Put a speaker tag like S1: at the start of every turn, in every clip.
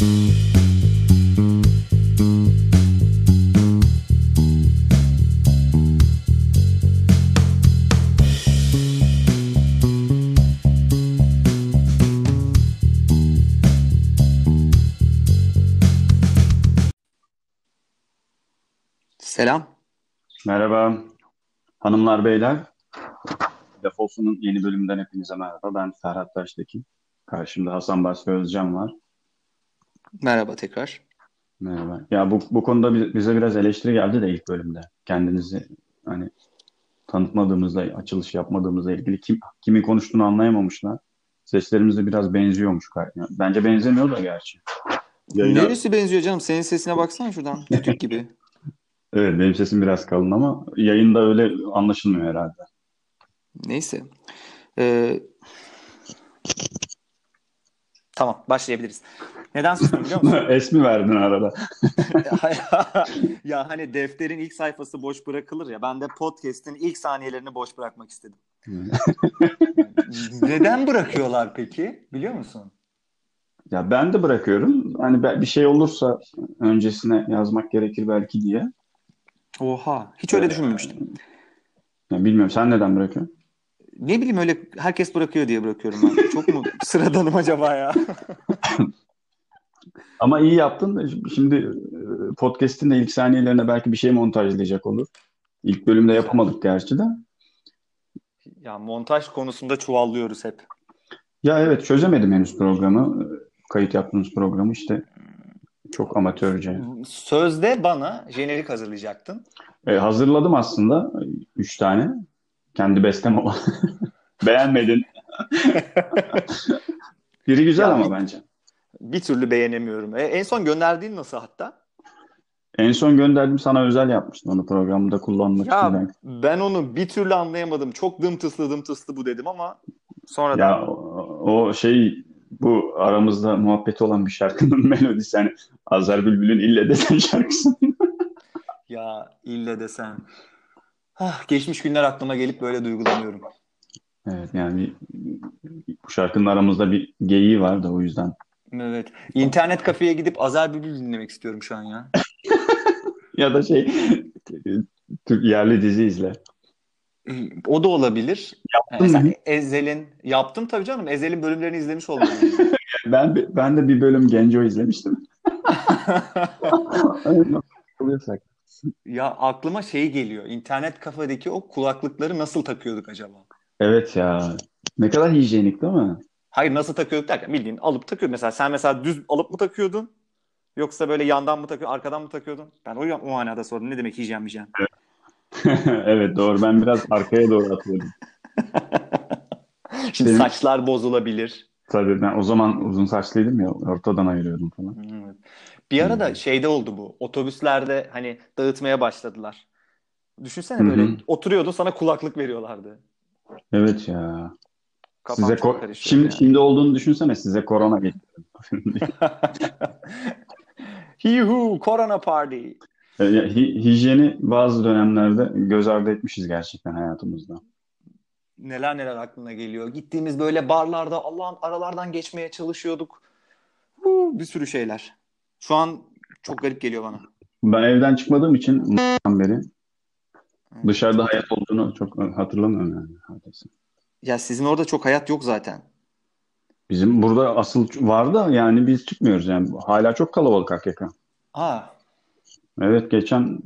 S1: Selam.
S2: Merhaba hanımlar beyler. Defolsun'un yeni bölümünden hepinize merhaba. Ben Ferhat Taştekin. Karşımda Hasan Basri Özcan var.
S1: Merhaba tekrar.
S2: Merhaba. Ya bu, bu konuda bize biraz eleştiri geldi de ilk bölümde. Kendinizi hani tanıtmadığımızda, açılış yapmadığımızla ilgili kim kimin konuştuğunu anlayamamışlar. Seslerimiz de biraz benziyormuş. Bence benzemiyor da gerçi.
S1: Yayına... Neresi benziyor canım? Senin sesine baksana şuradan. Kütük gibi.
S2: Evet benim sesim biraz kalın ama yayında öyle anlaşılmıyor herhalde.
S1: Neyse. Ee... Tamam başlayabiliriz. Neden sustum biliyor musun?
S2: es mi verdin arada?
S1: ya hani defterin ilk sayfası boş bırakılır ya. Ben de podcast'in ilk saniyelerini boş bırakmak istedim. Neden bırakıyorlar peki? Biliyor musun?
S2: Ya ben de bırakıyorum. Hani bir şey olursa öncesine yazmak gerekir belki diye.
S1: Oha. Hiç öyle düşünmemiştim.
S2: Ya bilmiyorum. Sen neden bırakıyorsun?
S1: Ne bileyim öyle herkes bırakıyor diye bırakıyorum ben. Çok mu sıradanım acaba ya?
S2: Ama iyi yaptın. Şimdi e, podcast'in de ilk saniyelerine belki bir şey montajlayacak olur. İlk bölümde yapamadık gerçi de.
S1: Ya montaj konusunda çuvallıyoruz hep.
S2: Ya evet çözemedim henüz programı. Kayıt yaptığımız programı işte çok amatörce.
S1: Sözde bana jenerik hazırlayacaktın.
S2: E, hazırladım aslında. Üç tane. Kendi bestem ama. Beğenmedin. Biri güzel ya ama bir, bence.
S1: Bir türlü beğenemiyorum. E, en son gönderdiğin nasıl hatta?
S2: En son gönderdim sana özel yapmıştım onu programda kullanmak
S1: ya, için. Ben. ben onu bir türlü anlayamadım. Çok dımtıslı dımtıslı bu dedim ama sonradan...
S2: Ya o, o şey bu aramızda muhabbeti olan bir şarkının melodisi. Yani Azer Bülbül'ün İlle Desen şarkısı.
S1: ya İlle Desen. Ah, geçmiş günler aklıma gelip böyle duygulanıyorum.
S2: Evet yani bu şarkının aramızda bir geyiği var da o yüzden.
S1: Evet. İnternet kafeye gidip Azer Bülbül dinlemek istiyorum şu an ya.
S2: ya da şey Türk yerli dizi izle.
S1: O da olabilir.
S2: Yaptın yani mı?
S1: Ezel'in yaptım tabii canım. Ezel'in bölümlerini izlemiş oldum.
S2: ben ben de bir bölüm Genco izlemiştim.
S1: ya aklıma şey geliyor. İnternet kafedeki o kulaklıkları nasıl takıyorduk acaba?
S2: Evet ya. Ne kadar hijyenik değil mi?
S1: Hayır nasıl takıyorduk derken bildiğin alıp takıyordun. Mesela sen mesela düz alıp mı takıyordun? Yoksa böyle yandan mı takıyordun, arkadan mı takıyordun? Ben o, o manada sordum. Ne demek hijyen hijyen?
S2: Evet. evet doğru. Ben biraz arkaya doğru atıyorum.
S1: Şimdi Benim... saçlar bozulabilir.
S2: Tabii ben o zaman uzun saçlıydım ya ortadan ayırıyordum falan. Evet.
S1: Bir ara da şeyde oldu bu. Otobüslerde hani dağıtmaya başladılar. Düşünsene böyle Hı-hı. oturuyordu sana kulaklık veriyorlardı.
S2: Evet ya. Kafam size ko- şimdi yani. şimdi olduğunu düşünsene size korona getirdim.
S1: Who korona party.
S2: E, hijyeni bazı dönemlerde göz ardı etmişiz gerçekten hayatımızda.
S1: Neler neler aklına geliyor. Gittiğimiz böyle barlarda Allah'ın aralardan geçmeye çalışıyorduk. Huu, bir sürü şeyler. Şu an çok garip geliyor bana.
S2: Ben evden çıkmadığım için beri dışarıda hayat olduğunu çok hatırlamıyorum yani. Hadise.
S1: Ya sizin orada çok hayat yok zaten.
S2: Bizim burada asıl var da yani biz çıkmıyoruz yani. Hala çok kalabalık AKK.
S1: Aa.
S2: Evet geçen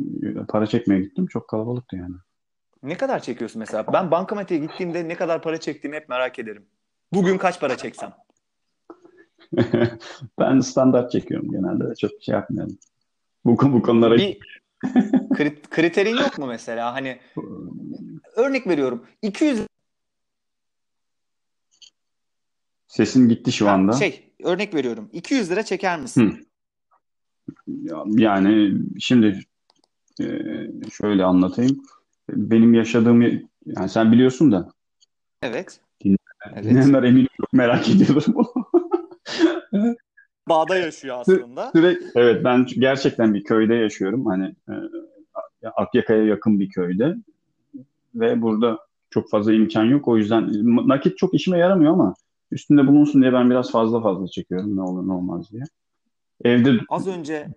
S2: para çekmeye gittim. Çok kalabalıktı yani.
S1: Ne kadar çekiyorsun mesela? Ben bankamatiğe gittiğimde ne kadar para çektiğimi hep merak ederim. Bugün kaç para çeksem?
S2: ben standart çekiyorum genelde. Çok şey yapmıyorum. Bu, bu konulara...
S1: Bir kriterin yok mu mesela? Hani örnek veriyorum. 200
S2: Sesin gitti şu anda.
S1: Şey, örnek veriyorum. 200 lira çeker misin?
S2: Hı. Yani şimdi e, şöyle anlatayım. Benim yaşadığım yani sen biliyorsun da.
S1: Evet.
S2: Dinleyenler evet. eminim çok merak ediyorlar.
S1: Bağda yaşıyor aslında.
S2: Sürekli, evet ben gerçekten bir köyde yaşıyorum. Hani e, Akyaka'ya yakın bir köyde. Ve burada çok fazla imkan yok. O yüzden nakit çok işime yaramıyor ama üstünde bulunsun diye ben biraz fazla fazla çekiyorum ne olur ne olmaz diye. evde
S1: Az önce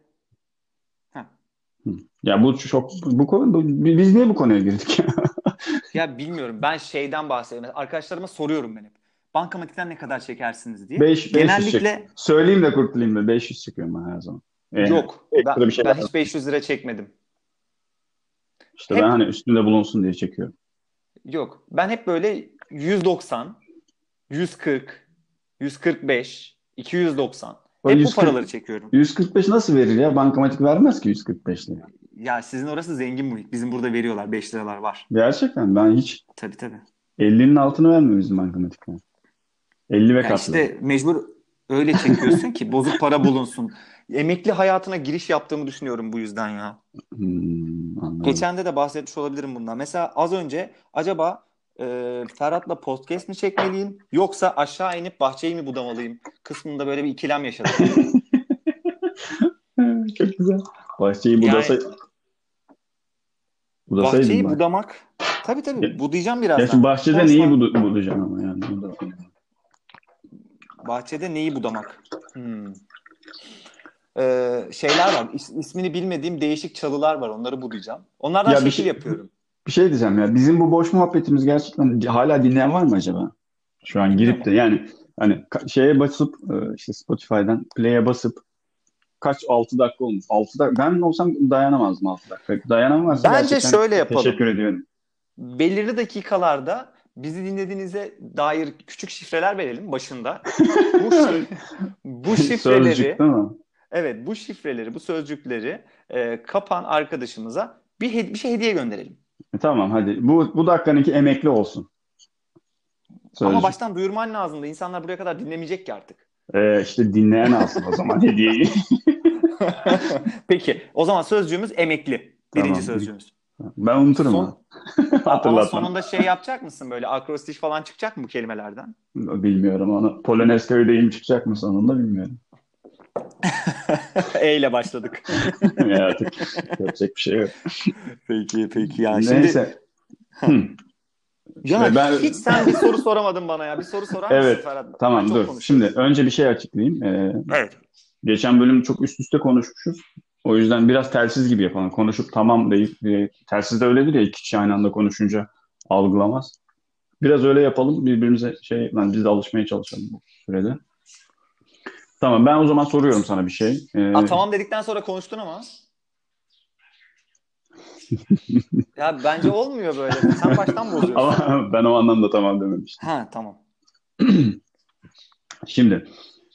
S2: ya bu çok bu konu bu- biz niye bu konuya girdik ya?
S1: ya bilmiyorum ben şeyden bahsediyorum. Arkadaşlarıma soruyorum ben hep. Bankamatikten ne kadar çekersiniz diye.
S2: 5 500
S1: Genellikle
S2: çek. Söyleyeyim de kurtulayım da 500 çekiyorum ben her zaman. Yani
S1: yok.
S2: ekstra
S1: Ben,
S2: bir şey
S1: ben hiç 500 lira çekmedim.
S2: İşte
S1: Hep-
S2: ben hani üstünde bulunsun diye çekiyorum.
S1: Yok. Ben hep böyle 190, 140, 145, 290.
S2: O
S1: Hep bu
S2: 140
S1: paraları çekiyorum.
S2: 145 nasıl verir ya? Bankamatik vermez ki 145 lira.
S1: Ya sizin orası zengin muhit. Bizim burada veriyorlar. 5 liralar var.
S2: Gerçekten ben hiç
S1: Tabii tabii.
S2: 50'nin altını vermiyor bizim bankamatikler. 50 ve
S1: Ya
S2: katlı.
S1: işte mecbur öyle çekiyorsun ki bozuk para bulunsun. Emekli hayatına giriş yaptığımı düşünüyorum bu yüzden ya.
S2: Hmm, anladım.
S1: Geçen de de bahsetmiş olabilirim bundan. Mesela az önce acaba e, Ferhat'la podcast mi çekmeliyim yoksa aşağı inip bahçeyi mi budamalıyım kısmında böyle bir ikilem yaşadım.
S2: Çok güzel. Bahçeyi budasa...
S1: Yani-
S2: Budasaydın
S1: Bahçeyi
S2: bak.
S1: budamak. Tabii tabii
S2: Ya-
S1: budayacağım
S2: Ya şimdi
S1: birazdan.
S2: bahçede
S1: Konuşma-
S2: neyi budu budayacaksın ama yani. Bu da-
S1: Bahçede neyi budamak? Hmm. Ee, şeyler var. İs- ismini bilmediğim değişik çalılar var. Onları budayacağım. Onlardan
S2: Ya bir
S1: şekil
S2: şey-
S1: yapıyorum.
S2: Bir şey diyeceğim ya. Bizim bu boş muhabbetimiz gerçekten hala dinleyen var mı acaba? Şu an girip de yani hani ka- şeye basıp e, işte Spotify'dan play'e basıp kaç 6 dakika olmuş. 6 dakika. Ben olsam dayanamazdım 6 dakika. Dayanamazsam
S1: Bence şöyle yapalım.
S2: Teşekkür ediyorum.
S1: belirli dakikalarda bizi dinlediğinize dair küçük şifreler verelim başında. Bu, bu şifreleri
S2: Sözcük değil mi?
S1: evet bu şifreleri bu sözcükleri e, kapan arkadaşımıza bir, he- bir şey hediye gönderelim.
S2: E, tamam hadi. Bu bu dakikanınki emekli olsun.
S1: Ama
S2: Sözcük.
S1: baştan duyurman lazım da insanlar buraya kadar dinlemeyecek ki artık.
S2: E, işte dinleyen alsın o zaman hediyeyi.
S1: Peki o zaman sözcüğümüz emekli. Birinci
S2: Tamam.
S1: sözcüğümüz.
S2: Ben unuturum
S1: Son-. Ama
S2: Hatırlatma.
S1: sonunda şey yapacak mısın böyle akrostiş falan çıkacak mı bu kelimelerden?
S2: Bilmiyorum onu. Polonez köydeyim çıkacak mı sonunda bilmiyorum.
S1: e ile başladık.
S2: ya artık yapacak bir şey yok.
S1: Peki peki ya şimdi
S2: Neyse. Hı.
S1: Ya
S2: Şimdi ben-
S1: hiç sen bir soru soramadın bana ya. Bir soru sorar mısın
S2: Evet,
S1: Ferhat?
S2: Tamam dur. Şimdi önce bir şey açıklayayım. Ee,
S1: Evet.
S2: geçen bölüm çok üst üste konuşmuşuz. O yüzden biraz telsiz gibi yapalım. Konuşup tamam deyip e, telsiz de öyledir ya iki kişi aynı anda konuşunca algılamaz. Biraz öyle yapalım. Birbirimize şey yani biz de alışmaya çalışalım bu sürede. Tamam ben o zaman soruyorum sana bir şey. Ee,
S1: Aa, tamam dedikten sonra konuştun ama. ya bence olmuyor böyle. Sen baştan bozuyorsun.
S2: Ama ben o anlamda tamam dememiştim.
S1: Ha tamam.
S2: Şimdi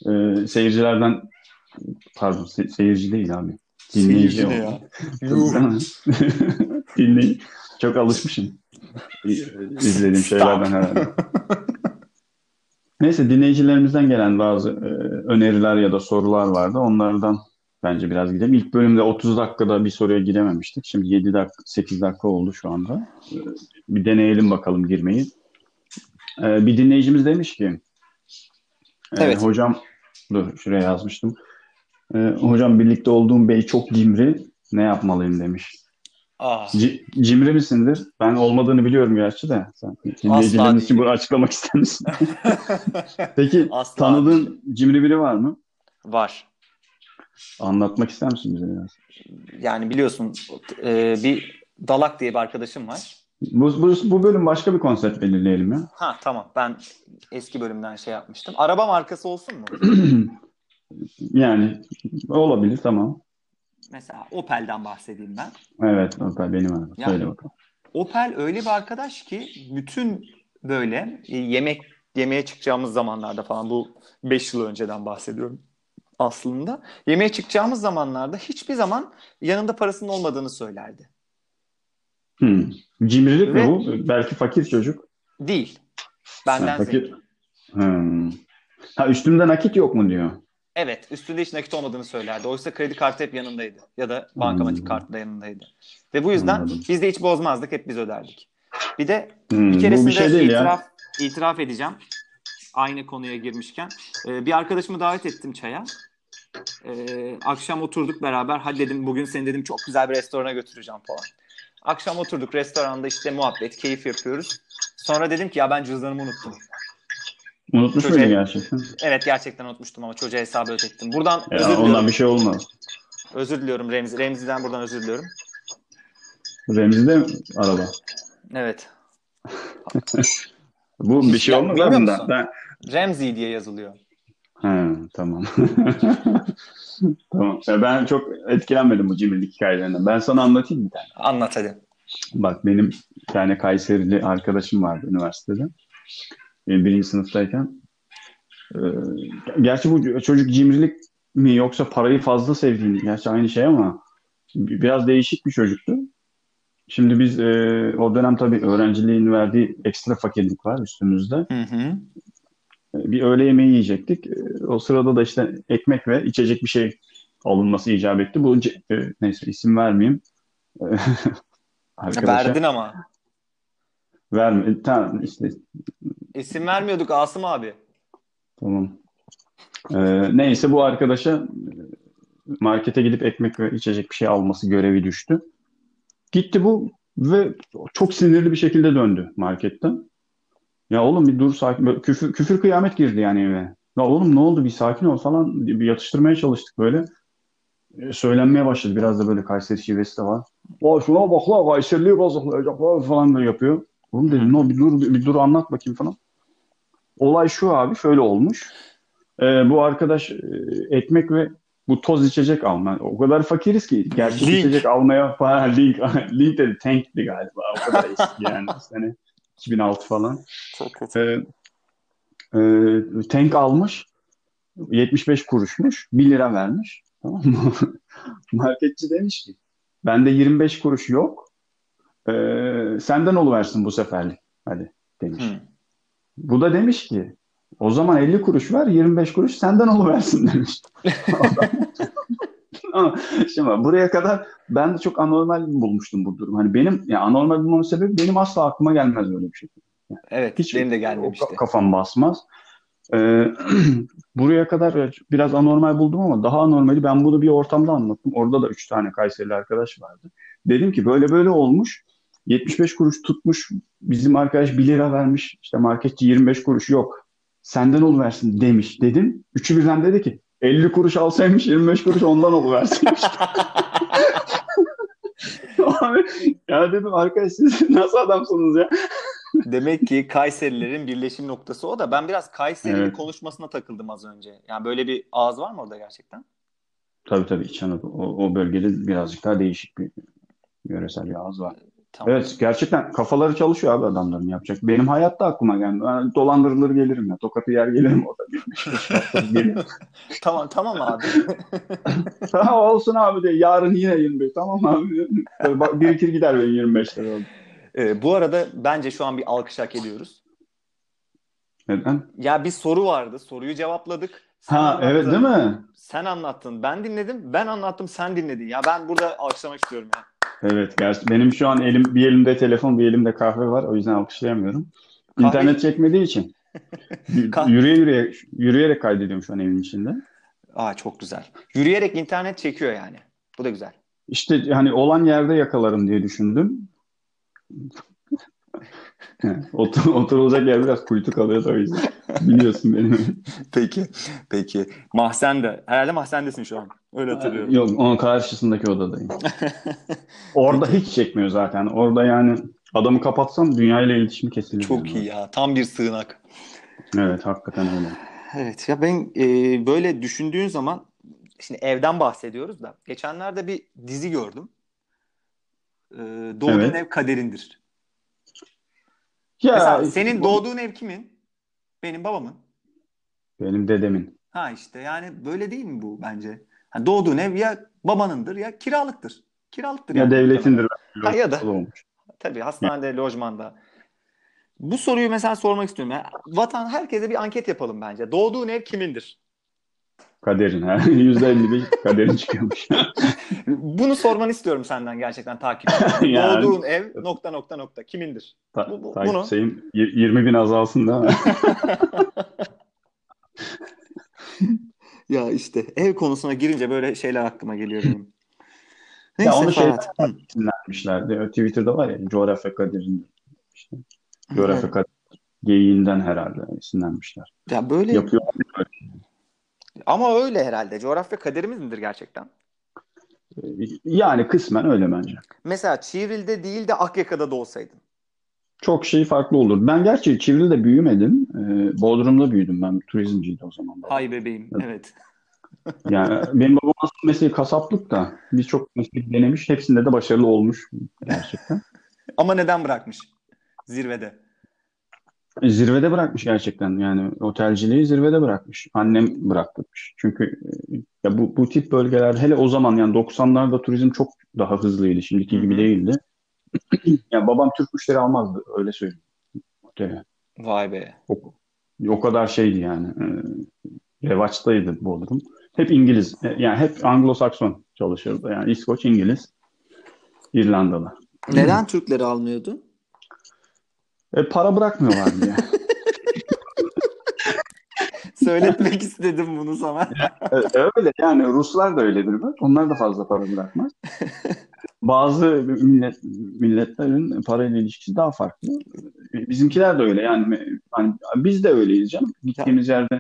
S2: e, seyircilerden pardon se- seyirci değil abi. Dinleyici
S1: ne ya? Yuh.
S2: Dinleyin. Çok alışmışım. İzlediğim şeylerden herhalde. Neyse dinleyicilerimizden gelen bazı e, öneriler ya da sorular vardı. Onlardan bence biraz gidelim. İlk bölümde 30 dakikada bir soruya girememiştik. Şimdi 7 dakika, 8 dakika oldu şu anda. E, bir deneyelim bakalım girmeyi. E, bir dinleyicimiz demiş ki e,
S1: Evet.
S2: hocam dur şuraya yazmıştım. E, hocam birlikte olduğum bey çok cimri. Ne yapmalıyım demiş.
S1: Aa,
S2: C- cimri misindir? Ben olmadığını biliyorum gerçi de. Sen dinleyicilerimiz için bunu açıklamak ister misin? Peki
S1: Asla
S2: tanıdığın cimri biri var mı?
S1: var.
S2: Anlatmak ister misin bize biraz?
S1: Yani biliyorsun e, bir Dalak diye bir arkadaşım var.
S2: Bu, bu, bu bölüm başka bir konsept belirleyelim ya.
S1: Ha tamam ben eski bölümden şey yapmıştım. Araba markası olsun mu?
S2: Yani olabilir tamam.
S1: Mesela Opel'den bahsedeyim ben.
S2: Evet Opel benim araba.
S1: Ya-
S2: Söyle bakalım.
S1: Opel öyle bir arkadaş ki bütün böyle e, yemek yemeğe çıkacağımız zamanlarda falan bu 5 yıl önceden bahsediyorum aslında. Yemeğe çıkacağımız zamanlarda hiçbir zaman yanında parasının olmadığını söylerdi.
S2: Hmm. Cimrilik
S1: Ve-
S2: mi bu? Belki fakir çocuk.
S1: Değil. Benden
S2: Ha, fakir.
S1: zengin.
S2: Hmm. Ha üstümde nakit yok mu diyor.
S1: Evet, üstünde hiç nakit olmadığını söylerdi. Oysa kredi kartı hep yanındaydı. Ya da bankamatik
S2: Hmm.
S1: kartı da yanındaydı. Ve bu yüzden
S2: Anladım.
S1: biz de hiç bozmazdık. Hep biz öderdik. Bir de
S2: Hmm,
S1: Bir keresinde
S2: bir şey ya.
S1: itiraf, itiraf edeceğim. Aynı konuya girmişken. Ee, bir arkadaşımı davet ettim çaya. Ee, akşam oturduk beraber. Hadi dedim bugün seni dedim çok güzel bir restorana götüreceğim falan. Akşam oturduk restoranda işte muhabbet, keyif yapıyoruz. Sonra dedim ki ya ben cüzdanımı unuttum.
S2: Unutmuş
S1: Çocuğa-
S2: muydun gerçekten?
S1: Evet gerçekten unutmuştum ama çocuğa hesabı ödettim. Buradan
S2: Ya,
S1: özür diliyorum.
S2: ondan bir şey olmaz.
S1: Özür diliyorum Remzi. Remzi'den buradan özür diliyorum.
S2: Remzi'de mi araba?
S1: Evet.
S2: Bu bir şey olmaz abi. Ben,
S1: Remzi diye yazılıyor.
S2: He, tamam. Tamam. Ben çok etkilenmedim bu cimrilik hikayelerinden. Ben sana anlatayım bir tane.
S1: Anlat hadi.
S2: Bak benim bir tane Kayserili arkadaşım vardı üniversitede. Benim birinci sınıftayken. Ee, gerçi bu çocuk cimrilik mi yoksa parayı fazla sevdiğini gerçi aynı şey ama biraz değişik bir çocuktu. Şimdi biz e, o dönem tabii öğrenciliğin verdiği ekstra fakirlik var üstümüzde.
S1: Hı hı.
S2: Bir öğle yemeği yiyecektik. O sırada da işte ekmek ve içecek bir şey alınması icap etti. Bu e, neyse isim vermeyeyim. Arkadaşa
S1: Verdin ama.
S2: verme. Tamam işte
S1: İsim vermiyorduk Asım abi.
S2: tamam. Ee, neyse bu arkadaşa e, markete gidip ekmek ve içecek bir şey alması görevi düştü. Gitti bu ve çok sinirli bir şekilde döndü marketten. Ya oğlum bir dur sakin. Küfür, küfür kıyamet girdi yani eve. Ya oğlum ne oldu bir sakin ol falan. Bir yatıştırmaya çalıştık böyle. E, Söylenmeye başladı. Biraz da böyle Kayseri şivesi de var. Aa şuna bak la Kayseri'liği falan da yapıyor. Oğlum dedim no bir dur bir, bir dur anlat bakayım falan. Olay şu abi şöyle olmuş. E, bu arkadaş e, ekmek ve bu toz içecek alma. O kadar fakiriz ki gerçek
S1: Link.
S2: içecek almaya falan link link dedi tankti galiba. O kadar eski yani sene 2006 falan.
S1: Çok kötü.
S2: Ee, e, tank almış 75 kuruşmuş 1 lira vermiş tamam mı? Marketçi demiş ki bende 25 kuruş yok Ee, senden oluversin bu seferlik hadi demiş.
S1: Hı.
S2: Bu da demiş ki o zaman 50 kuruş ver 25 kuruş senden oluversin demiş. Şimdi buraya kadar ben de çok anormal bulmuştum bu durum. Hani benim ya anormal bulmamın sebebi benim asla aklıma gelmez böyle bir şey.
S1: Evet
S2: Hiç
S1: benim de gelmemişti.
S2: ka- kafam basmaz. Ee, buraya kadar biraz anormal buldum ama daha anormali ben bunu bir ortamda anlattım. Orada da üç tane Kayserili arkadaş vardı. Dedim ki böyle böyle olmuş. 75 kuruş tutmuş. Bizim arkadaş 1 lira vermiş. İşte marketçi 25 kuruş yok. Senden oluversin demiş dedim. Üçü birden dedi ki 50 kuruş alsaymış 25 kuruş ondan oluversin. Abi, ya dedim arkadaş siz nasıl adamsınız ya?
S1: Demek ki Kayserilerin birleşim noktası o da. Ben biraz Kayserili
S2: Evet.
S1: konuşmasına takıldım az önce. Yani böyle bir ağız var mı orada gerçekten?
S2: Tabii tabii İç Anadolu. O, o bölgede birazcık daha değişik bir yöresel bir ağız var.
S1: Tamam.
S2: Evet gerçekten kafaları çalışıyor abi adamların yapacak. Benim hayatta aklıma geldi. Ben dolandırılır gelirim ya. Tokatı yer gelirim orada.
S1: Tamam tamam abi.
S2: ha, olsun abi de yarın yine 25. Tamam abi. Böyle bak, birikir gider benim 25 lira.
S1: Ee, bu arada bence şu an bir alkış hak ediyoruz.
S2: Neden?
S1: Ya bir soru vardı. Soruyu cevapladık. Sen
S2: Ha
S1: anlattın,
S2: evet değil mi?
S1: Sen anlattın. Ben dinledim. Ben anlattım. Sen dinledin. Ya ben burada alkışlamak istiyorum ya.
S2: Evet gerçi benim şu an elim bir elimde telefon bir elimde kahve var. O yüzden alkışlayamıyorum.
S1: Kahve-
S2: İnternet çekmediği için. Yürüye yürüye, yürüyerek kaydediyorum şu an evin içinde.
S1: Aa çok güzel. Yürüyerek internet çekiyor yani. Bu da güzel.
S2: İşte hani olan yerde yakalarım diye düşündüm. Otur, oturulacak yer biraz kuytu kalıyor yüzden. Biliyorsun benim.
S1: Peki. Peki. Mahsende. Herhalde mahsendesin şu an. Öyle hatırlıyorum.
S2: Yok onun karşısındaki odadayım. Orada hiç çekmiyor zaten. Orada yani adamı kapatsam dünyayla iletişimi kesilir.
S1: Çok
S2: yani.
S1: iyi ya. Tam bir sığınak.
S2: Evet hakikaten öyle.
S1: Evet ya ben e, böyle düşündüğün zaman şimdi evden bahsediyoruz da geçenlerde bir dizi gördüm. E, doğduğun
S2: Evet.
S1: ev kaderindir.
S2: Ya
S1: Mesela senin
S2: bu-
S1: doğduğun ev kimin? Benim babamın.
S2: benim dedemin.
S1: Ha işte yani böyle değil mi bu bence? Ha, doğduğun ev ya babanındır ya kiralıktır. Kiralıktır
S2: Ya
S1: yani.
S2: devletindir.
S1: Ha, ya da.
S2: Olmuş.
S1: Tabii hastanede, lojmanda. Bu soruyu mesela sormak istiyorum. Ya, vatan herkese bir anket yapalım bence. Doğduğun ev kimindir?
S2: Kaderin ha. %51 kaderin çıkıyormuş.
S1: Bunu sormanı istiyorum senden gerçekten takip.
S2: Yani-
S1: Doğduğun ev nokta nokta nokta kimindir?
S2: Ta
S1: Bu- bu- bunu-
S2: y- 20 bin azalsın değil mi?
S1: Ya işte ev konusuna girince böyle şeyler aklıma geliyor benim.
S2: Ya
S1: Neyse
S2: onu şey
S1: Ferhat. Hı.
S2: isimlenmişlerdi. Twitter'da var ya coğrafya kaderin. İşte, coğrafya
S1: Evet.
S2: kader. geyiğinden herhalde esinlenmişler.
S1: Ya böyle
S2: Yapıyor.
S1: Ama öyle herhalde. Coğrafya kaderimiz midir gerçekten?
S2: Yani kısmen öyle bence.
S1: Mesela Çivril'de değil de Akyaka'da da olsaydın.
S2: Çok şey farklı olur. Ben gerçi Çivril'de büyümedim. Ee, Bodrum'da büyüdüm ben. Turizmciydi o zaman.
S1: Hay bebeğim. Evet.
S2: Yani benim babam aslında mesleği kasaplık da birçok meslek denemiş. Hepsinde de başarılı olmuş gerçekten.
S1: Ama neden bırakmış? Zirvede.
S2: Zirvede bırakmış gerçekten. Yani otelciliği zirvede bırakmış. Annem bıraktırmış. Çünkü e, ya bu, bu tip bölgelerde hele o zaman yani 90'larda turizm çok daha hızlıydı. Şimdiki gibi değildi. Yani babam Türk müşteri almazdı. Öyle söyleyeyim. Otele.
S1: Vay be.
S2: O, o kadar şeydi yani. E, revaçtaydı Bodrum. Hep İngiliz. e, Yani hep Anglo-Sakson çalışırdı. Yani İskoç, İngiliz, İrlandalı.
S1: Neden Türkleri almıyordu?
S2: E, para bırakmıyorlar diye.
S1: Söyletmek istedim bunu sana.
S2: E, Öyle yani Ruslar da öyledir bak. Onlar da fazla para bırakmaz. Bazı millet, milletlerin parayla ilişkisi daha farklı. Bizimkiler de öyle yani hani biz de öyleyiz canım. Gittiğimiz yerde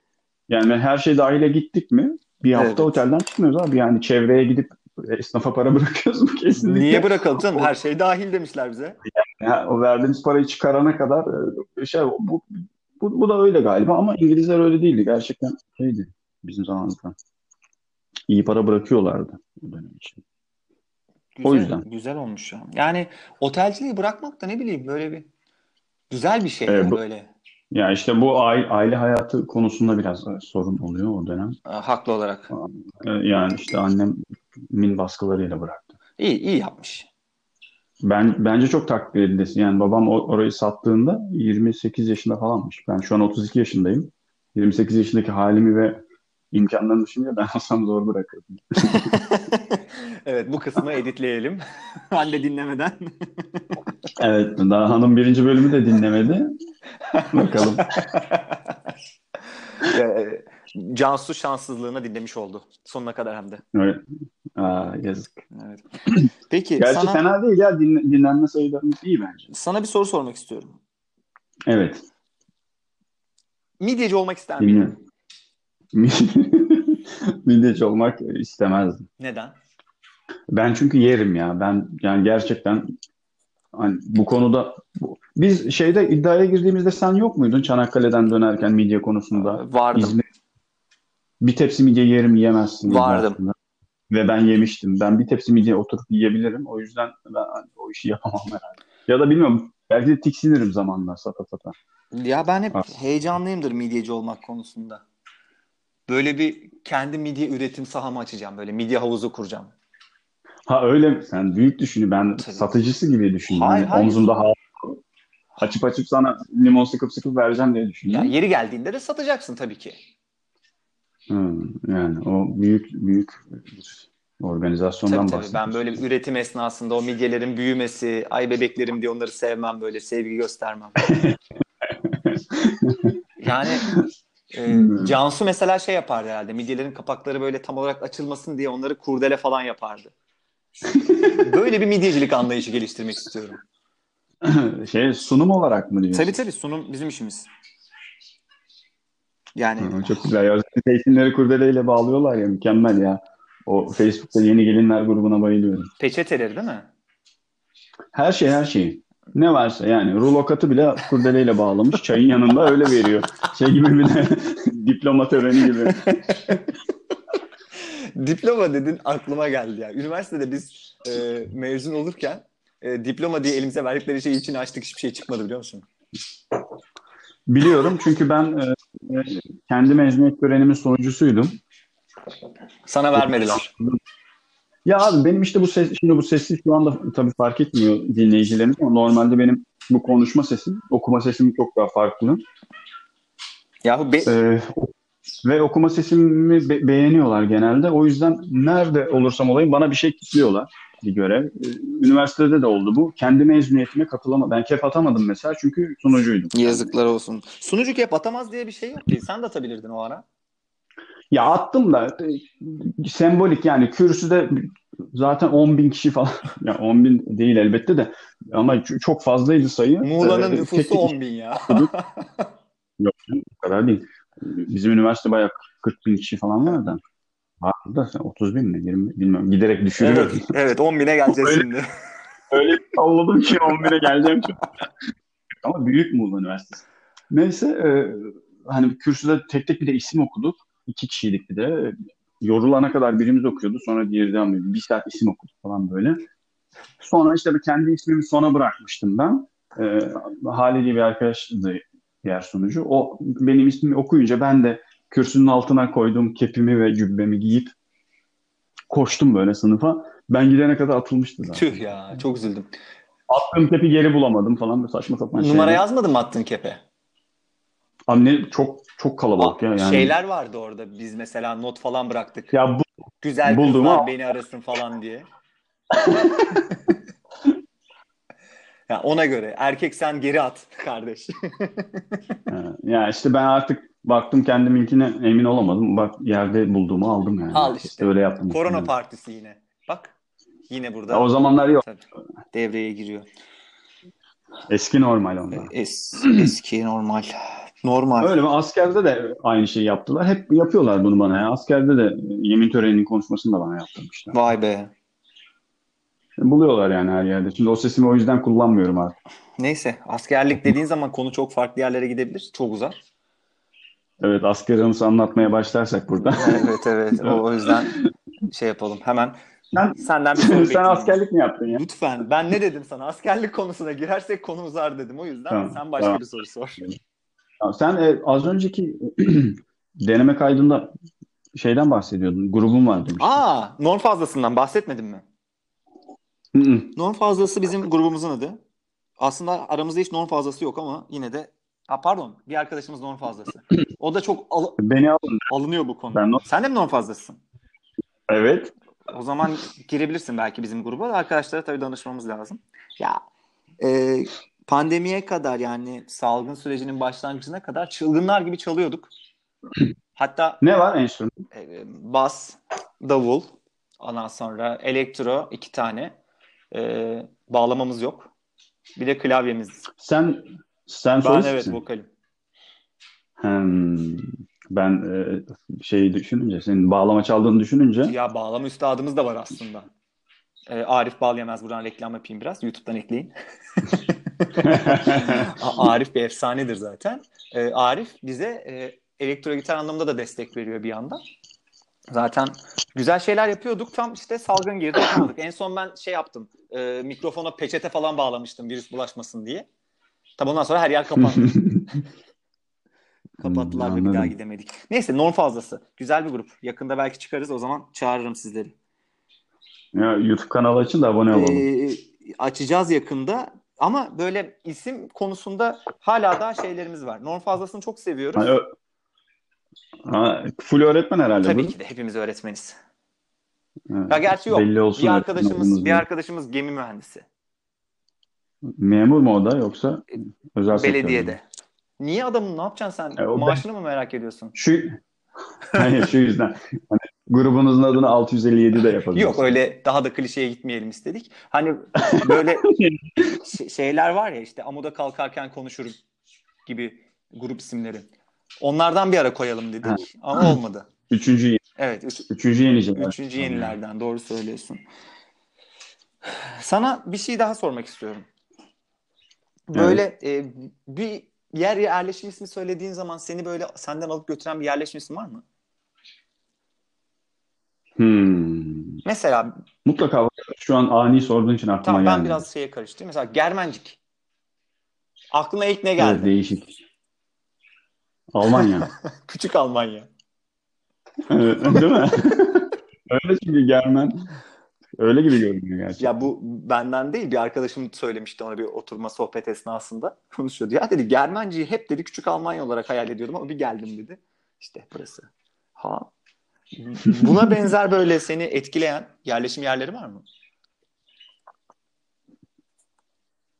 S2: yani her şey dahile gittik mi bir hafta
S1: Evet.
S2: otelden çıkmıyoruz abi. Yani çevreye gidip esnafa para bırakıyoruz mu kesinlikle.
S1: Niye bırakalım canım? Her şey dahil demişler bize.
S2: Ya, o verdiğimiz parayı çıkarana kadar e, şey bu, bu, bu da öyle galiba ama İngilizler öyle değildi. Gerçekten şeydi bizim zamanımızda. İyi para bırakıyorlardı o dönem için.
S1: Güzel,
S2: O yüzden.
S1: Güzel olmuş ya. Yani otelciliği bırakmak da ne bileyim böyle bir güzel bir şey ya
S2: bu-
S1: böyle.
S2: Ya işte bu aile, aile hayatı konusunda biraz e, sorun oluyor o dönem.
S1: e, Haklı olarak.
S2: Yani işte annemin baskılarıyla bıraktı.
S1: İyi, iyi yapmış.
S2: Ben bence çok takdir edilesi. Yani babam orayı sattığında 28 yaşında falanmış. Ben şu an 32 yaşındayım. 28 yaşındaki halimi ve imkanlarını düşününce ben olsam zor bırakırdım.
S1: Evet, bu kısmı editleyelim. Anne dinlemeden.
S2: Evet, daha hanım birinci bölümü de dinlemedi. Bakalım.
S1: Ee, Cansu şanssızlığına dinlemiş oldu. Sonuna kadar hem de.
S2: Evet. Aa, yazık.
S1: Evet. Peki
S2: Gerçi
S1: sana
S2: fena değil ya. Din, dinlenme sayılarımız iyi bence.
S1: sana bir soru sormak istiyorum.
S2: Evet.
S1: Midyeci olmak ister miydin?
S2: Midyeci olmak istemezdim.
S1: Neden?
S2: Ben çünkü yerim ya. Ben yani gerçekten hani bu konuda biz şeyde iddiaya girdiğimizde sen yok muydun Çanakkale'den dönerken midye konusunda?
S1: Vardım.
S2: İzmir bir tepsi midye yerim yiyemezsin.
S1: Vardım.
S2: Ve ben yemiştim. Ben bir tepsi midye oturup yiyebilirim. O yüzden ben o işi yapamam herhalde. Ya da bilmiyorum. Belki de tiksinirim zamanla sata sata.
S1: Ya ben hep
S2: Ha.
S1: heyecanlıyımdır midyeci olmak konusunda. Böyle bir kendi midye üretim sahamı açacağım. Böyle midye havuzu kuracağım.
S2: Ha öyle mi? Sen büyük düşünü. Ben
S1: Tabii.
S2: satıcısı gibi düşün.
S1: Hayır,
S2: Hani
S1: hayır.
S2: omzunda hava açıp açıp sana limon sıkıp sıkıp vereceğim diye düşün.
S1: Ya yeri geldiğinde de satacaksın tabii ki.
S2: Hı, yani o büyük büyük bir organizasyondan
S1: Tabii tabii.
S2: bahsediyorsun.
S1: Ben böyle bir üretim esnasında o midyelerin büyümesi, ay bebeklerim diye onları sevmem böyle sevgi göstermem. Yani e,
S2: Hmm.
S1: Cansu mesela şey yapardı herhalde. Midyelerin kapakları böyle tam olarak açılmasın diye onları kurdele falan yapardı. Böyle bir midyecilik anlayışı geliştirmek istiyorum.
S2: Şey sunum olarak mı diyorsun?
S1: Tabii tabii sunum bizim işimiz. Yani
S2: Hı, çok güzel ya. Zeytinleri kurdeleyle bağlıyorlar ya mükemmel ya. O Facebook'ta yeni gelinler grubuna bayılıyorum.
S1: peçeteleri değil mi?
S2: Her şey her şey. Ne varsa yani rulo katı bile kurdeleyle bağlamış. Çayın yanında öyle veriyor. Şey gibi bir de diploma töreni gibi.
S1: Diploma dedin aklıma geldi ya. Üniversitede biz e, mezun olurken e, diploma diye elimize verdikleri şeyi içine açtık hiçbir şey çıkmadı biliyor musun?
S2: Biliyorum çünkü ben e, e, kendi mezuniyet törenimin sonuncusuydum.
S1: Sana vermediler.
S2: Ya abi benim işte bu ses, şimdi bu sesi şu anda tabii fark etmiyor dinleyicilerimiz ama normalde benim bu konuşma sesim, okuma sesim çok daha farklı.
S1: Yahu be,
S2: Ee, ve okuma sesimi be- beğeniyorlar genelde. O yüzden nerede olursam olayım bana bir şey kilitliyorlar bir görev. Ee, Üniversitede de oldu bu. Kendi mezuniyetime katılamadım. Ben kep atamadım mesela çünkü sunucuydum.
S1: yazıklar olsun. Sunucu hep atamaz diye bir şey yok ki. Sen de atabilirdin o ara.
S2: Ya attım da e, sembolik yani kürsüde zaten 10 bin kişi falan ya 10 bin değil elbette de ama çok fazlaydı sayı.
S1: Muğla'nın
S2: Ee,
S1: nüfusu
S2: tek-
S1: 10 bin ya.
S2: Yok o kadar değil. Bizim üniversite bayağı 40 bin kişi falan var da. Vardı da sen 30 bin mi? 20 bilmiyorum. Giderek düşürüyorum.
S1: evet, evet 10 bine geleceğiz
S2: Öyle-
S1: şimdi.
S2: Öyle salladım ki 11'e geleceğim çok. Ama büyük Muğla Üniversitesi. Neyse e, hani kürsüde tek tek bir de isim okuduk. İki kişiydik bir de. Yorulana kadar birimiz okuyordu. Sonra diğeri devam ediyordu. Bir saat isim okuduk falan böyle. Sonra işte bir kendi ismimi sona bırakmıştım ben. E, Hale diye bir arkadaşdı diğer sunucu. O benim ismimi okuyunca ben de kürsünün altına koyduğum kepimi ve cübbemi giyip koştum böyle sınıfa. Ben gidene kadar atılmıştı zaten.
S1: Tüh ya çok üzüldüm.
S2: Attığım kepi geri bulamadım falan böyle saçma sapan
S1: Numara
S2: şeyler.
S1: yazmadın mı attın kepe?
S2: Abi ne çok çok kalabalık ya yani.
S1: Şeyler vardı orada. Biz mesela not falan bıraktık.
S2: Ya bu
S1: Güzel
S2: Buldum
S1: kızlar
S2: ama-
S1: beni arasın falan diye. ya ona göre erkek sen geri at kardeş.
S2: e, ya işte ben artık baktım kendiminkine emin olamadım. Bak yerde bulduğumu aldım yani.
S1: Al işte.
S2: öyle yaptım.
S1: Korona
S2: Yani.
S1: partisi yine. Bak yine burada
S2: Ya o zamanlar yok.
S1: Tabii, devreye giriyor.
S2: Eski normal onlar.
S1: Es, eski normal. Normal.
S2: Öyle mi? Askerde de aynı şeyi yaptılar. Hep yapıyorlar bunu bana ya. Askerde de yemin töreninin konuşmasını da bana yaptırmışlar.
S1: Vay be.
S2: Buluyorlar yani her yerde. Şimdi o sesimi o yüzden kullanmıyorum artık.
S1: Neyse askerlik dediğin zaman konu çok farklı yerlere gidebilir. Çok uzar.
S2: Evet asker anısı anlatmaya başlarsak burada.
S1: evet evet. O, o yüzden şey yapalım. Hemen
S2: Sen,
S1: senden bir soru
S2: sen askerlik mi yaptın ya?
S1: Lütfen. Ben ne dedim sana? Askerlik konusuna girersek konu uzar dedim. O yüzden
S2: Tamam,
S1: sen başka
S2: tamam.
S1: bir soru sor.
S2: Tamam, Sen e, az önceki deneme kaydında şeyden bahsediyordun. Grubun var demiştin.
S1: Aa, norm fazlasından bahsetmedim mi? Norm fazlası bizim grubumuzun adı. Aslında aramızda hiç norm fazlası yok ama yine de Ha pardon, bir arkadaşımız norm fazlası. O da çok al-
S2: Beni alın.
S1: alınıyor bu konu.
S2: Ben norm-
S1: Sen de mi norm fazlasısın?
S2: Evet.
S1: O zaman girebilirsin belki bizim gruba. Arkadaşlara tabii danışmamız lazım. Ya e, pandemiye kadar yani salgın sürecinin başlangıcına kadar çılgınlar gibi çalıyorduk. Hatta
S2: Ne var enstrüman?
S1: e, bas, davul, ondan sonra elektro iki tane. E, bağlamamız yok. Bir de klavyemiz.
S2: Sen sen
S1: Ben evet
S2: misin?
S1: vokalim.
S2: Hmm. Ben e, şeyi düşününce, senin bağlama çaldığını düşününce
S1: Ya bağlama üstadımız da var aslında. E, Arif Balyamaz buradan reklam yapayım biraz. YouTube'dan ekleyin. Arif bir efsanedir zaten. E, Arif bize e, elektro gitar anlamında da destek veriyor bir yandan. Zaten güzel şeyler yapıyorduk. Tam işte salgın girdi. En son ben şey yaptım. E, mikrofona peçete falan bağlamıştım virüs bulaşmasın diye. Tabi ondan sonra her yer kapandı. Kapattılar
S2: Hmm,
S1: ve bir daha
S2: anladım.
S1: gidemedik. Neyse norm fazlası. Güzel bir grup. Yakında belki çıkarız. O zaman çağırırım sizleri.
S2: ya, YouTube kanalı açın da abone olalım.
S1: Ee, açacağız yakında. Ama böyle isim konusunda hala daha şeylerimiz var. Norm fazlasını çok seviyoruz.
S2: Ha, ö- ha, full öğretmen herhalde
S1: Tabii
S2: bu.
S1: ki de hepimiz öğretmeniz.
S2: Evet.
S1: Ya gerçi yok.
S2: Belli olsun
S1: Bir arkadaşımız bir arkadaşımız gemi mühendisi.
S2: Memur mu o da yoksa özel sektör?
S1: Belediyede. Niye adamın ne yapacaksın sen?
S2: E, o
S1: Maaşını mı merak ediyorsun?
S2: Şu Hayır şu yüzden. Hani grubunuzun adını 657 de yapabiliriz.
S1: Yok öyle daha da klişeye gitmeyelim istedik. Hani böyle şey- şeyler var ya işte amuda kalkarken konuşurum gibi grup isimleri. Onlardan bir ara koyalım dedik
S2: Ha.
S1: ama olmadı.
S2: Üçüncü,
S1: Evet, üç,
S2: üçüncü yeniceler.
S1: üçüncü yenilerden doğru söylüyorsun. Sana bir şey daha sormak istiyorum. Böyle e, bir yer yerleşim ismi söylediğin zaman seni böyle senden alıp götüren bir yerleşim ismi var mı?
S2: Hmm.
S1: Mesela
S2: Mutlaka şu an ani sorduğun için aklıma
S1: tamam ben
S2: geldi.
S1: biraz şeye karıştım. Mesela Germencik. Aklına ilk ne
S2: Evet,
S1: geldi?
S2: değişik. Almanya.
S1: Küçük Almanya.
S2: Evet, Değil mi? Öyle çünkü Germen. Öyle gibi görünüyor gerçekten.
S1: Ya bu benden değil bir arkadaşım söylemişti ona bir oturma sohbet esnasında konuşuyordu. Ya dedi Germenciyi hep dedi küçük Almanya olarak hayal ediyordum ama bir geldim dedi. İşte burası. Ha. Buna benzer böyle seni etkileyen yerleşim yerleri var mı?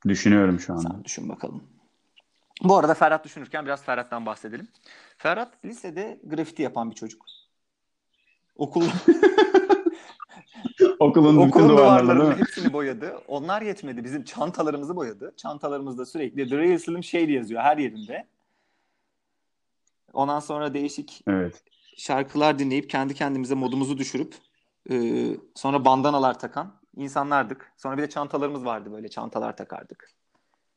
S2: Düşünüyorum şu anda.
S1: Sen düşün bakalım. Bu arada Ferhat düşünürken biraz Ferhat'tan bahsedelim. Ferhat lisede grafiti yapan bir çocuk. Okulda
S2: Okulun bütün
S1: Okulun duvarlarının hepsini boyadı. Onlar yetmedi. Bizim çantalarımızı boyadı. Çantalarımızda sürekli The Real Slim Shady yazıyor her yerinde. Ondan sonra değişik
S2: Evet.
S1: şarkılar dinleyip kendi kendimize modumuzu düşürüp e, sonra bandanalar takan insanlardık. Sonra bir de çantalarımız vardı böyle çantalar takardık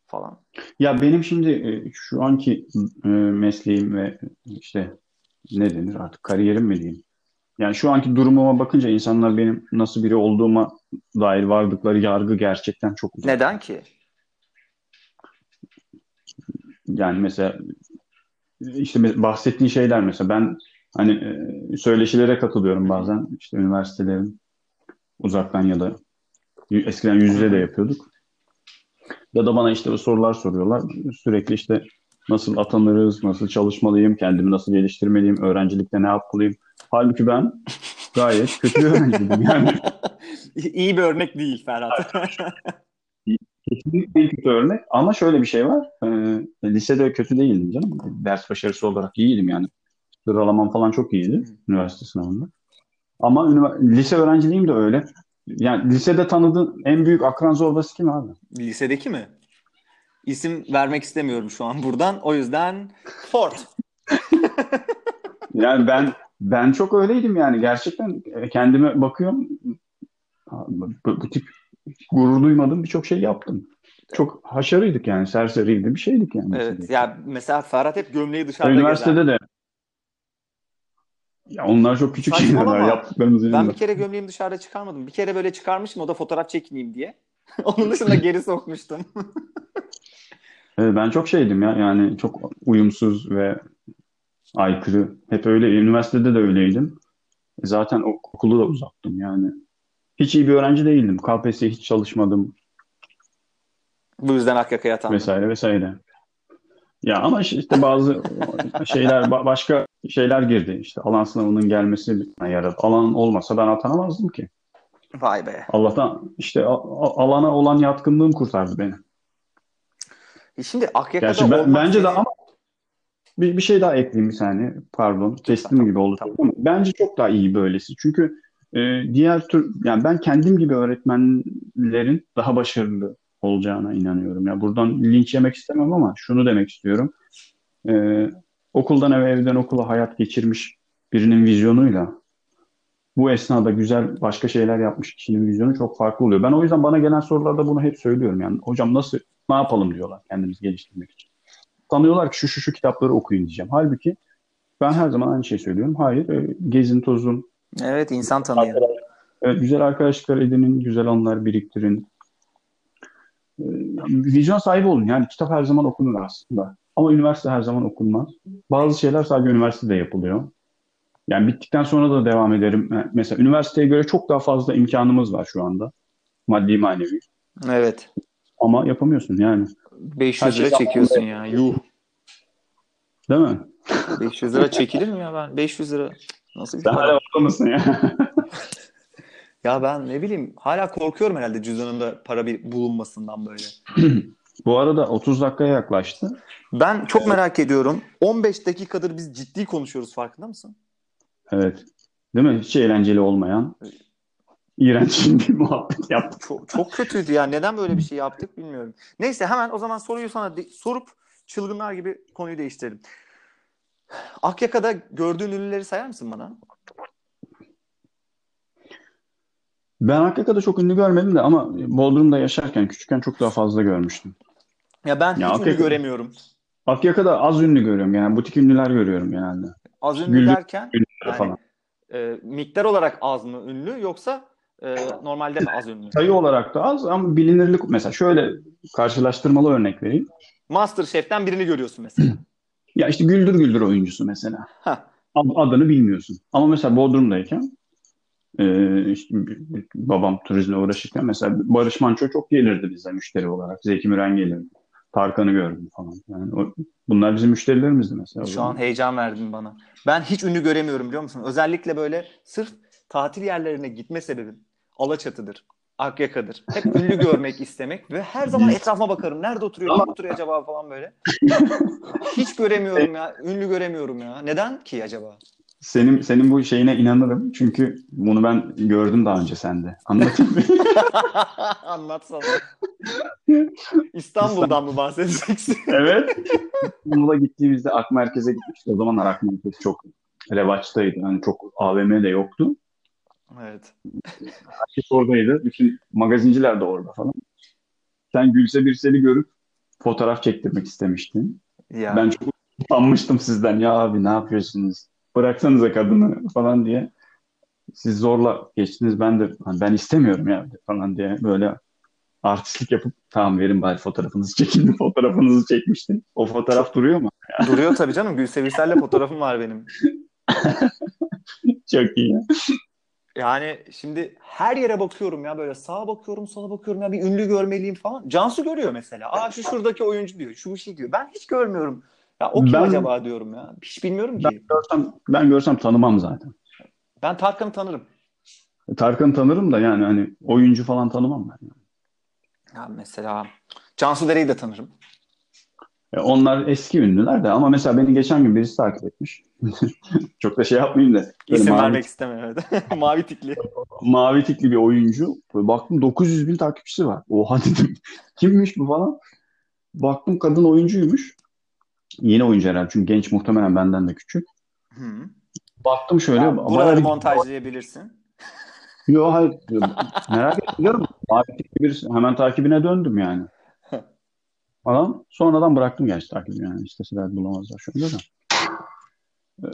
S1: falan.
S2: Ya benim şimdi e, şu anki e, mesleğim ve işte ne denir artık kariyerim mi diyeyim? Yani şu anki durumuma bakınca insanlar benim nasıl biri olduğuma dair vardıkları yargı gerçekten çok uzak.
S1: Neden ki?
S2: Yani mesela işte bahsettiğin şeyler mesela ben hani e, söyleşilere katılıyorum bazen işte üniversitelerin uzaktan ya da eskiden yüz yüze de yapıyorduk. Ya da bana işte sorular soruyorlar. Sürekli işte nasıl atanırız, nasıl çalışmalıyım, kendimi nasıl geliştirmeliyim, öğrencilikte ne yapmalıyım. Halbuki ben gayet kötü bir öğrenciydim yani.
S1: İyi bir örnek değil Ferhat.
S2: Kesinlikle en kötü örnek. Ama şöyle bir şey var. Ee, lisede kötü değildim canım. Ders başarısı olarak iyiydim yani. Sıralamam falan çok iyiydi üniversite sınavında. Ama ünivers- lise öğrenciliğim de öyle. Yani lisede tanıdığın en büyük akran zorbası kim abi?
S1: Lisedeki mi? İsim vermek istemiyorum şu an buradan. O yüzden Ford.
S2: Yani ben ben çok öyleydim yani. Gerçekten e, kendime bakıyorum. Bu, bu tip gurur duymadığım birçok şey yaptım. Çok haşarıydık yani. Serseriydi bir şeydik yani.
S1: Evet.
S2: lisede.
S1: Ya mesela Ferhat hep gömleği dışarıda
S2: Üniversitede
S1: gezer.
S2: de ya onlar çok küçük şeyler
S1: Saçmalama.
S2: yaptıklarımız
S1: Ben
S2: yanında.
S1: bir kere gömleğimi dışarıda çıkarmadım. Bir kere böyle çıkarmışım o da fotoğraf çekineyim diye. Onun dışında geri sokmuştum.
S2: Evet, ben çok şeydim ya yani çok uyumsuz ve aykırı. Hep öyle. Üniversitede de öyleydim. Zaten ok- okulu da uzattım yani. Hiç iyi bir öğrenci değildim. KPSS'ye hiç çalışmadım
S1: Bu yüzden Akyaka'ya atandım.
S2: vesaire vesaire. Ya ama işte bazı şeyler ba- başka şeyler girdi. İşte alan sınavının gelmesi yaradı. Alan olmasa ben atanamazdım ki.
S1: Vay be.
S2: Allah'tan işte alana olan yatkınlığım kurtardı beni.
S1: E Şimdi Akyaka'da
S2: Gerçi ben- bence de ama bir, bir şey daha ekleyeyim bir saniye. Pardon. Kestim gibi oldu.
S1: Tamam.
S2: Ama bence çok daha iyi böylesi. Çünkü e, diğer tür yani ben kendim gibi öğretmenlerin daha başarılı olacağına inanıyorum. Ya buradan linç yemek istemem ama şunu demek istiyorum. E, okuldan eve, evden okula hayat geçirmiş birinin vizyonuyla bu esnada güzel başka şeyler yapmış kişinin vizyonu çok farklı oluyor. Ben o yüzden bana gelen sorularda bunu hep söylüyorum. Yani hocam nasıl ne yapalım diyorlar kendimizi geliştirmek için. Sanıyorlar ki şu şu şu kitapları okuyun diyeceğim. Halbuki ben her zaman aynı şeyi söylüyorum. Hayır, e, gezin, tozun,
S1: Evet insan tanıyın.
S2: Evet, güzel arkadaşlıklar edinin, güzel anılar biriktirin. Ee, vizyon sahibi olun. Yani kitap her zaman okunur aslında. Ama üniversite her zaman okunmaz. Bazı şeyler sadece üniversitede yapılıyor. Yani bittikten sonra da devam ederim. Yani Mesela üniversiteye göre çok daha fazla imkanımız var şu anda. Maddi manevi.
S1: Evet.
S2: Ama yapamıyorsun yani.
S1: 500 lira çekiyorsun ya. Yuh.
S2: Değil mi?
S1: 500 lira çekilir mi ya ben? 500 lira. Nasıl bir
S2: Sen hala orada mısın ya?
S1: Ya ben ne bileyim hala korkuyorum herhalde cüzdanımda para bir bulunmasından böyle.
S2: Bu arada 30 dakikaya yaklaştı.
S1: Ben çok merak ediyorum. 15 dakikadır biz ciddi konuşuyoruz farkında mısın?
S2: Evet. Değil mi? Hiç eğlenceli olmayan, iğrenç bir muhabbet yaptık.
S1: Çok, çok kötüydü ya. Neden böyle bir şey yaptık bilmiyorum. Neyse hemen o zaman soruyu sana de- sorup çılgınlar gibi konuyu değiştirelim. Akyaka'da gördüğün ünlüleri sayar mısın bana?
S2: Ben Akyaka'da çok ünlü görmedim de ama Bodrum'da yaşarken küçükken çok daha fazla görmüştüm.
S1: Ya ben
S2: Ya
S1: hiç ünlü
S2: Akyaka-
S1: göremiyorum.
S2: Akyaka'da az ünlü görüyorum yani butik ünlüler görüyorum genelde.
S1: Az ünlü
S2: Güldür-
S1: derken
S2: Ünlüler
S1: Yani-
S2: falan.
S1: e, miktar olarak az mı ünlü yoksa e, normalde mi az ünlü?
S2: Sayı olarak da az ama bilinirlik mesela şöyle karşılaştırmalı örnek vereyim.
S1: Masterchef'ten birini görüyorsun mesela.
S2: Ya işte Güldür Güldür oyuncusu mesela.
S1: Heh.
S2: Ad- Adını bilmiyorsun. Ama mesela Bodrum'dayken e, işte babam turizmle uğraşırken mesela Barış Manço çok gelirdi bize müşteri olarak. Zeki Müren gelirdi. Tarkan'ı gördüm falan. Yani o, bunlar bizim müşterilerimizdi mesela.
S1: Şu an heyecan verdin bana. Ben hiç ünlü göremiyorum biliyor musun? Özellikle böyle sırf tatil yerlerine gitme sebebim Alaçatı'dır. Akyaka'dır. Hep ünlü görmek istemek ve her zaman etrafıma bakarım. Nerede oturuyor, kim oturuyor acaba falan böyle. Hiç göremiyorum ya. Ünlü göremiyorum ya. Neden ki acaba?
S2: senin senin bu şeyine inanırım. Çünkü bunu ben gördüm daha önce sende. Anlatayım mı?
S1: Anlatsana. İstanbul'dan mı bahsedeceksin?
S2: Evet. İstanbul'a gittiğimizde Ak Merkez'e gitmiştik. O zamanlar Ak Merkez çok revaçtaydı. Yani çok AVM de yoktu.
S1: Evet.
S2: Herkes oradaydı. Bütün magazinciler de orada falan. Sen Gülse Birsel'i görüp fotoğraf çektirmek istemiştin.
S1: Ya.
S2: Ben çok utanmıştım sizden. Ya abi ne yapıyorsunuz? Bıraksanıza kadını falan diye. Siz zorla geçtiniz. Ben de "Hani ben istemiyorum ya falan diye böyle artistlik yapıp tamam verin bari fotoğrafınızı çekin. Fotoğrafınızı çekmiştin. O fotoğraf duruyor mu?
S1: Duruyor tabii canım. Gülse Birsel'le fotoğrafım var benim.
S2: Çok iyi.
S1: Yani şimdi her yere bakıyorum ya böyle sağa bakıyorum sola bakıyorum ya bir ünlü görmeliyim falan. Cansu görüyor mesela. Aa şu şuradaki oyuncu diyor. Şu bir şey diyor. Ben hiç görmüyorum. Ya o kim
S2: Ben-
S1: acaba diyorum ya. Hiç bilmiyorum ki.
S2: Ben görsem, ben görsem tanımam zaten.
S1: Ben Tarkan'ı tanırım.
S2: Tarkan'ı tanırım da yani hani oyuncu falan tanımam ben.
S1: Ya mesela Cansu Dere'yi de tanırım.
S2: E, onlar eski ünlüler de ama mesela beni geçen gün birisi takip etmiş. Çok da şey yapmayayım da.
S1: İsim
S2: mavi,
S1: vermek istemiyorum. Mavi tikli.
S2: mavi tikli bir oyuncu. Böyle baktım 900 bin takipçisi var. Oha dedim. Kimmiş bu falan. Baktım kadın oyuncuymuş. Yeni oyuncu herhalde çünkü genç muhtemelen benden de küçük.
S1: Hı.
S2: Baktım şöyle.
S1: Ya,
S2: bayağı
S1: buraları
S2: bir-
S1: montajlayabilirsin.
S2: Yo hayır. Merak ediyorum. Mavi tikli birisi. Hemen takibine döndüm yani. Adam sonradan bıraktım gerçi takibi yani. İsteseler bulamazlar şu anda da. Ee,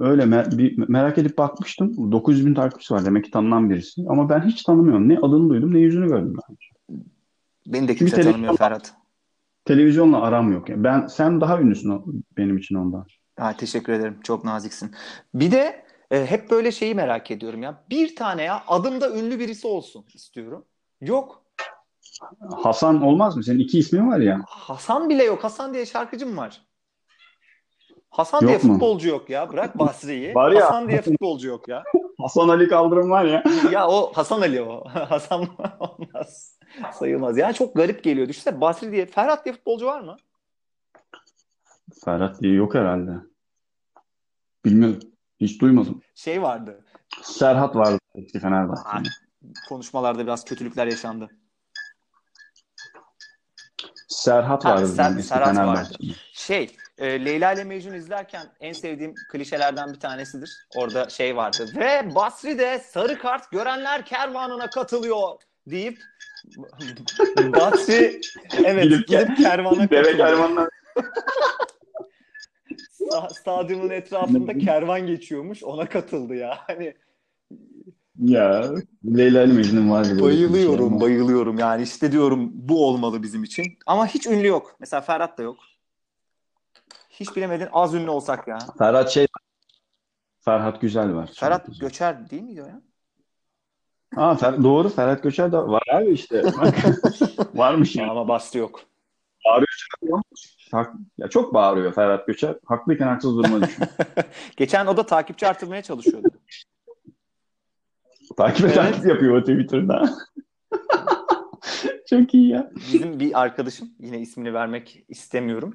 S2: Öyle me- bir merak edip bakmıştım. 900 bin takipçisi var. Demek ki tanınan birisi. Ama ben hiç tanımıyorum. Ne adını duydum ne yüzünü gördüm daha önce.
S1: Beni de kimse tanımıyor Ferhat.
S2: Televizyonla aram yok. Yani ben sen daha ünlüsün benim için ondan.
S1: Ha, teşekkür ederim. Çok naziksin. Bir de e, hep böyle şeyi merak ediyorum ya. Bir tane ya adımda ünlü birisi olsun istiyorum. Yok.
S2: Hasan olmaz mı? Senin iki ismin var ya.
S1: Hasan bile yok. Hasan diye şarkıcım var. Hasan
S2: Yok
S1: diye
S2: mu?
S1: futbolcu yok ya. Bırak Basri'yi.
S2: Var ya.
S1: Hasan diye futbolcu yok ya.
S2: Hasan Ali Kaldırım var ya.
S1: Ya o Hasan Ali o. Hasan olmaz. Sayılmaz. Yani çok garip geliyor. Düşünsene Basri diye. Ferhat diye futbolcu var mı?
S2: Ferhat diye yok herhalde. Bilmiyorum. Hiç duymadım.
S1: Şey vardı.
S2: Serhat vardı eski Fenerbahçe'de.
S1: Konuşmalarda biraz kötülükler yaşandı.
S2: Serhat
S1: Ha,
S2: vardı
S1: Ser- Serhat vardı. Şey, e, Leyla ile Mecnun izlerken en sevdiğim klişelerden bir tanesidir. Orada şey vardı. Ve Basri de sarı kart görenler kervanına katılıyor deyip Basri evet
S2: Gidip-
S1: gidip kervana
S2: Deve
S1: katılıyor. Sta- stadyumun etrafında kervan geçiyormuş. Ona katıldı ya. Hani
S2: Ya Leyla ile Mecnun vardı. bir şey
S1: bayılıyorum, bayılıyorum. Yani işte diyorum bu olmalı bizim için. Ama hiç ünlü yok. Mesela Ferhat da yok. Hiç bilemedin az ünlü olsak ya.
S2: Ferhat şey Ferhat Güzel var.
S1: Ferhat
S2: güzel.
S1: Göçer değil miydi o ya?
S2: Ha, Fer- doğru Ferhat Göçer de var abi işte. Varmış ya.
S1: Ama Basri yok.
S2: Hak- ya çok bağırıyor Ferhat Göçer. Haklıyken haksız duruma düşüyor.
S1: Geçen o da takipçi artırmaya çalışıyordu.
S2: Takip eden
S1: Evet.
S2: yapıyor Twitter'da. Çok iyi ya.
S1: Bizim bir arkadaşım, yine ismini vermek istemiyorum.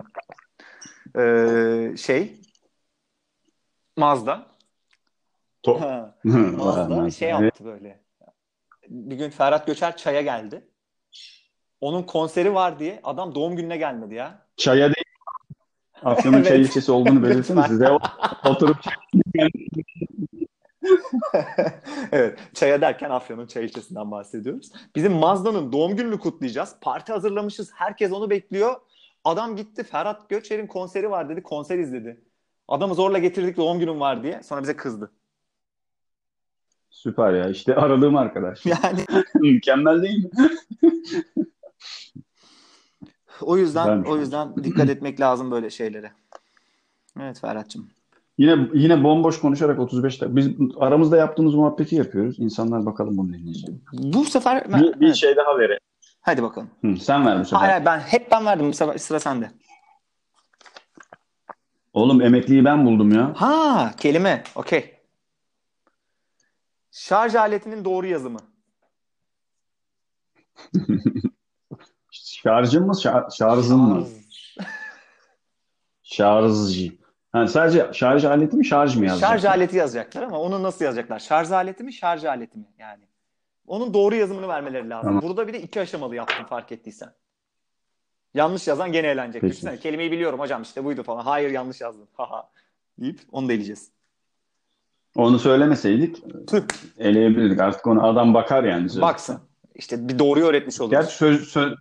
S1: Ee, şey, Mazda.
S2: To-
S1: Ha,
S2: Mazda
S1: şey yaptı böyle. Bir gün Ferhat Göçer çaya geldi. Onun konseri var diye adam doğum gününe gelmedi ya.
S2: Çaya değil. Afyon'un
S1: Evet.
S2: çay ilçesi olduğunu
S1: Lütfen.
S2: size oturup
S1: evet, çaya derken Afyon'un çay ilçesinden bahsediyoruz. Bizim Mazda'nın doğum gününü kutlayacağız. Parti hazırlamışız. Herkes onu bekliyor. Adam gitti Ferhat Göçer'in konseri var dedi. Konser izledi. Adamı zorla getirdik doğum günüm var diye. Sonra bize kızdı.
S2: Süper ya. İşte aradığım arkadaş.
S1: Yani
S2: Mükemmel değil mi?
S1: o yüzden
S2: Güzelmiş.
S1: o yüzden dikkat etmek lazım böyle şeylere. Evet Ferhat'cığım.
S2: Yine yine bomboş konuşarak 35 dakika. Biz aramızda yaptığımız muhabbeti yapıyoruz. İnsanlar bakalım bunu dinleyecek.
S1: Bu sefer
S2: Bir, bir
S1: Evet.
S2: şey daha verelim.
S1: hadi bakalım.
S2: Hı, sen ver bu sefer.
S1: Hayır ben hep ben verdim. Bu sefer sıra sende.
S2: Oğlum emekliyi ben buldum ya.
S1: Ha kelime. Okey. Şarj aletinin doğru yazımı.
S2: Şarjın mı? Şar- şarjın mı?
S1: Şarj.
S2: Ha, sadece şarj aleti mi şarj mı yazacak?
S1: Şarj aleti yazacaklar ama onu nasıl yazacaklar? Şarj aleti mi şarj aleti mi yani? Onun doğru yazımını vermeleri lazım.
S2: Tamam.
S1: Burada bir de iki aşamalı yaptım fark ettiysen. Yanlış yazan gene eğlenecek.
S2: Peki.
S1: Düşünsene kelimeyi biliyorum hocam işte buydu falan. Hayır yanlış yazdın. Haha. deyip onu da eleyeceğiz.
S2: Onu söylemeseydik
S1: Tüh.
S2: eleyebilirdik. Artık onu adam bakar yani.
S1: Baksın. İşte bir doğruyu öğretmiş oluruz.
S2: Gerçi söz, söz,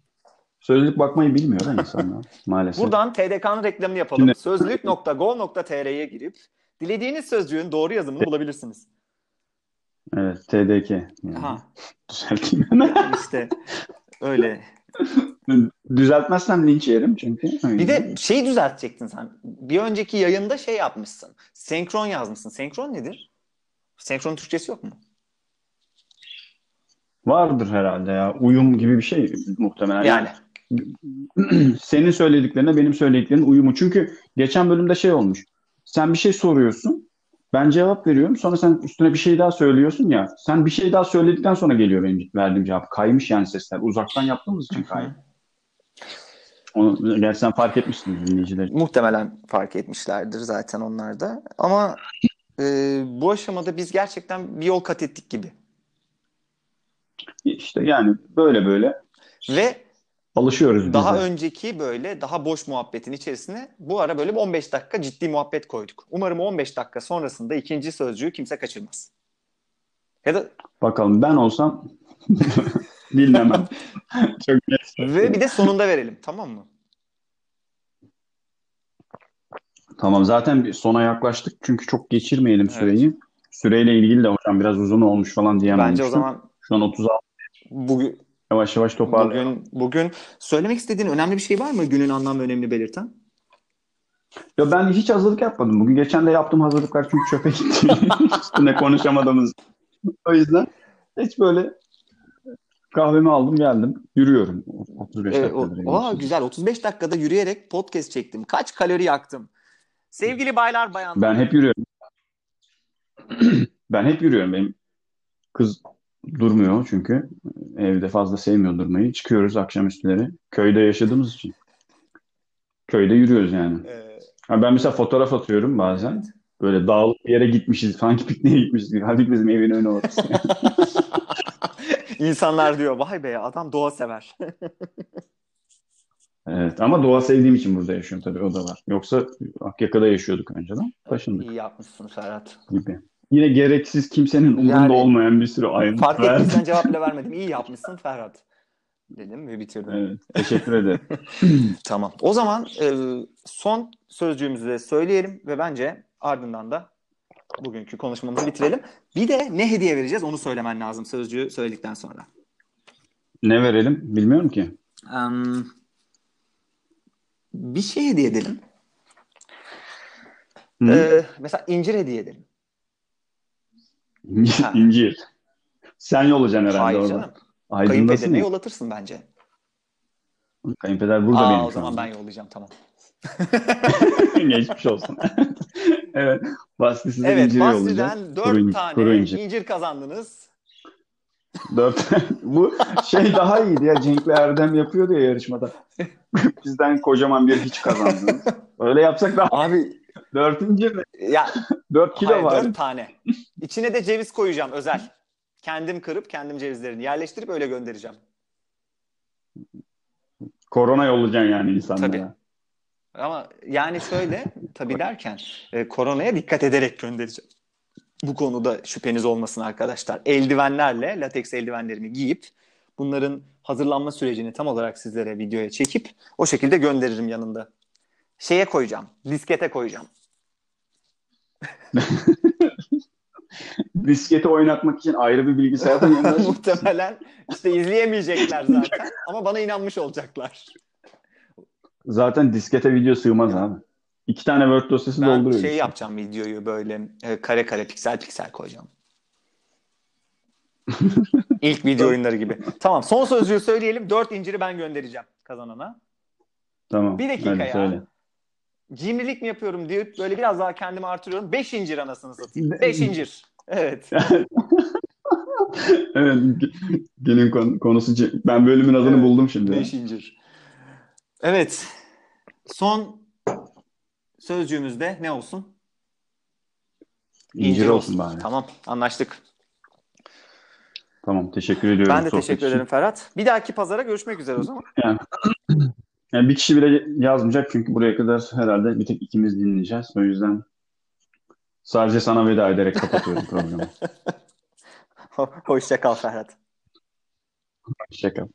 S2: sözlük bakmayı bilmiyor da insanlar maalesef.
S1: Buradan TDK'nın reklamını yapalım. Sözlük.go.tr'ye girip dilediğiniz sözcüğün doğru yazımını bulabilirsiniz.
S2: Evet TDK. Yani.
S1: Ha,
S2: Düzelteyim hemen.
S1: işte öyle.
S2: Düzeltmezsem linç yerim çünkü.
S1: Bir de şeyi düzeltecektin sen. Bir önceki yayında şey yapmışsın. Senkron yazmışsın. Senkron nedir? Senkron Türkçesi yok mu?
S2: Vardır herhalde ya. Uyum gibi bir şey muhtemelen.
S1: Yani.
S2: senin söylediklerine benim söylediklerin uyumu. Çünkü geçen bölümde şey olmuş. Sen bir şey soruyorsun. Ben cevap veriyorum. Sonra sen üstüne bir şey daha söylüyorsun ya. Sen bir şey daha söyledikten sonra geliyor benim verdiğim cevap. Kaymış yani sesler. Uzaktan yaptığımız için kaydı. Onu gerçi sen fark etmişsin dinleyiciler.
S1: Muhtemelen fark etmişlerdir zaten onlar da. Ama e, bu aşamada biz gerçekten bir yol kat ettik gibi.
S2: İşte yani böyle böyle
S1: Ve
S2: alışıyoruz biz
S1: daha
S2: de.
S1: önceki böyle daha boş muhabbetin içerisine bu ara böyle bir 15 dakika ciddi muhabbet koyduk. Umarım 15 dakika sonrasında ikinci sözcüğü kimse kaçırmaz. Ya da
S2: Bakalım ben olsam dinlemem. Çok net.
S1: ve bir de sonunda verelim tamam mı?
S2: Tamam zaten bir sona yaklaştık çünkü çok geçirmeyelim süreyi. Süreyle ilgili de hocam biraz uzun olmuş falan diyemem.
S1: Bence o zaman
S2: Şu an 36
S1: bugün
S2: yavaş yavaş toparlayalım.
S1: bugün bugün söylemek istediğin önemli bir şey var mı günün anlam ve önemini belirten?
S2: Ya ben hiç hazırlık yapmadım. Bugün geçen de yaptığım hazırlıklar çünkü çöpe gitti. Üstüne konuşamadığımız. O yüzden hiç böyle kahvemi aldım geldim. Yürüyorum. 35
S1: Ee,
S2: dakikadır.
S1: o,
S2: yani.
S1: Aa, güzel 35 dakikada yürüyerek podcast çektim. Kaç kalori yaktım? Sevgili baylar bayanlar.
S2: Ben hep yürüyorum. ben hep yürüyorum. Benim kız durmuyor çünkü evde fazla sevmiyor durmayı. Çıkıyoruz akşamüstleri. Köyde yaşadığımız için. Köyde yürüyoruz yani.
S1: Ee,
S2: Ha, ben mesela fotoğraf atıyorum bazen. Böyle dağlık bir yere gitmişiz. Sanki pikniğe gitmişiz. gibi. Halbuki bizim evin önü orası.
S1: İnsanlar diyor vay be adam doğa sever.
S2: Evet ama doğa sevdiğim için burada yaşıyorum tabii o da var. Yoksa Akyaka'da yaşıyorduk önceden. Taşındık
S1: İyi yapmışsın Ferhat.
S2: gibi. Yine gereksiz kimsenin umurunda
S1: Yani-
S2: olmayan bir sürü ayrıntı
S1: Fark
S2: verdim.
S1: ettiysen cevap bile vermedim. İyi yapmışsın Ferhat. Dedim ve bitirdim.
S2: Evet, teşekkür ederim.
S1: Tamam. O zaman e, son sözcüğümüzü de söyleyelim ve bence ardından da bugünkü konuşmamızı bitirelim. Bir de ne hediye vereceğiz onu söylemen lazım sözcüğü söyledikten sonra.
S2: Ne verelim bilmiyorum ki.
S1: Em, bir şey hediye edelim.
S2: Hı?
S1: Ee, mesela incir hediye edelim. Ha.
S2: İncir. Sen yollayacaksın herhalde
S1: Hayır
S2: orada.
S1: canım. Kayınpederine yollatırsın bence.
S2: Kayınpeder burada
S1: Aa,
S2: benim
S1: o zaman
S2: an.
S1: ben yollayacağım tamam.
S2: Geçmiş olsun. evet. Basti size
S1: Evet,
S2: inciri yollayacak.
S1: Basti'den 4
S2: Kuru in-
S1: tane
S2: kuru incir.
S1: incir kazandınız.
S2: Dört. Bu şey daha iyiydi ya. Cenk'le Erdem yapıyordu ya yarışmada. Bizden kocaman bir hiç kazandınız. Öyle yapsak daha
S1: Abi
S2: dörtüncü mi?
S1: ya
S2: Dört kilo
S1: hayır,
S2: var.
S1: 4 tane. İçine de ceviz koyacağım özel. Kendim kırıp kendim cevizlerini yerleştirip öyle göndereceğim.
S2: Korona yollayacaksın yani insanlara.
S1: Tabii. Ama yani şöyle tabii derken e, koronaya dikkat ederek göndereceğim. Bu konuda şüpheniz olmasın arkadaşlar. Eldivenlerle lateks eldivenlerimi giyip bunların hazırlanma sürecini tam olarak sizlere videoya çekip o şekilde gönderirim yanında. Şeye koyacağım. Diskete koyacağım.
S2: Disketi oynatmak için ayrı bir bilgisayardan gönder.
S1: Muhtemelen işte izleyemeyecekler zaten ama bana inanmış olacaklar.
S2: Zaten diskete video sığmaz abi. İki tane Word dosyası
S1: Ben
S2: dolduruyor.
S1: şey
S2: işte.
S1: yapacağım videoyu böyle e, kare kare piksel piksel koyacağım. İlk video oyunları gibi. Tamam son sözcüğü söyleyelim. Dört inciri ben göndereceğim kazanana.
S2: Tamam.
S1: Bir dakika ya.
S2: söyle.
S1: Cimrilik mi yapıyorum deyip böyle biraz daha kendimi artırıyorum. Beş incir anasını satayım. Beş incir. Evet.
S2: Evet. Günün kon- konusu ben bölümün adını
S1: Evet,
S2: buldum şimdi.
S1: Beş incir. Evet. Son sözcüğümüz de ne olsun?
S2: İncir olsun bari.
S1: Tamam anlaştık.
S2: Tamam teşekkür ediyorum
S1: Ben de teşekkür
S2: için.
S1: ederim Ferhat. Bir dahaki pazara görüşmek üzere o zaman.
S2: Yani, yani bir kişi bile yazmayacak çünkü buraya kadar herhalde bir tek ikimiz dinleyeceğiz. O yüzden sadece sana veda ederek kapatıyorum programı.
S1: Hoşça kal Ferhat.
S2: Hoşça kal.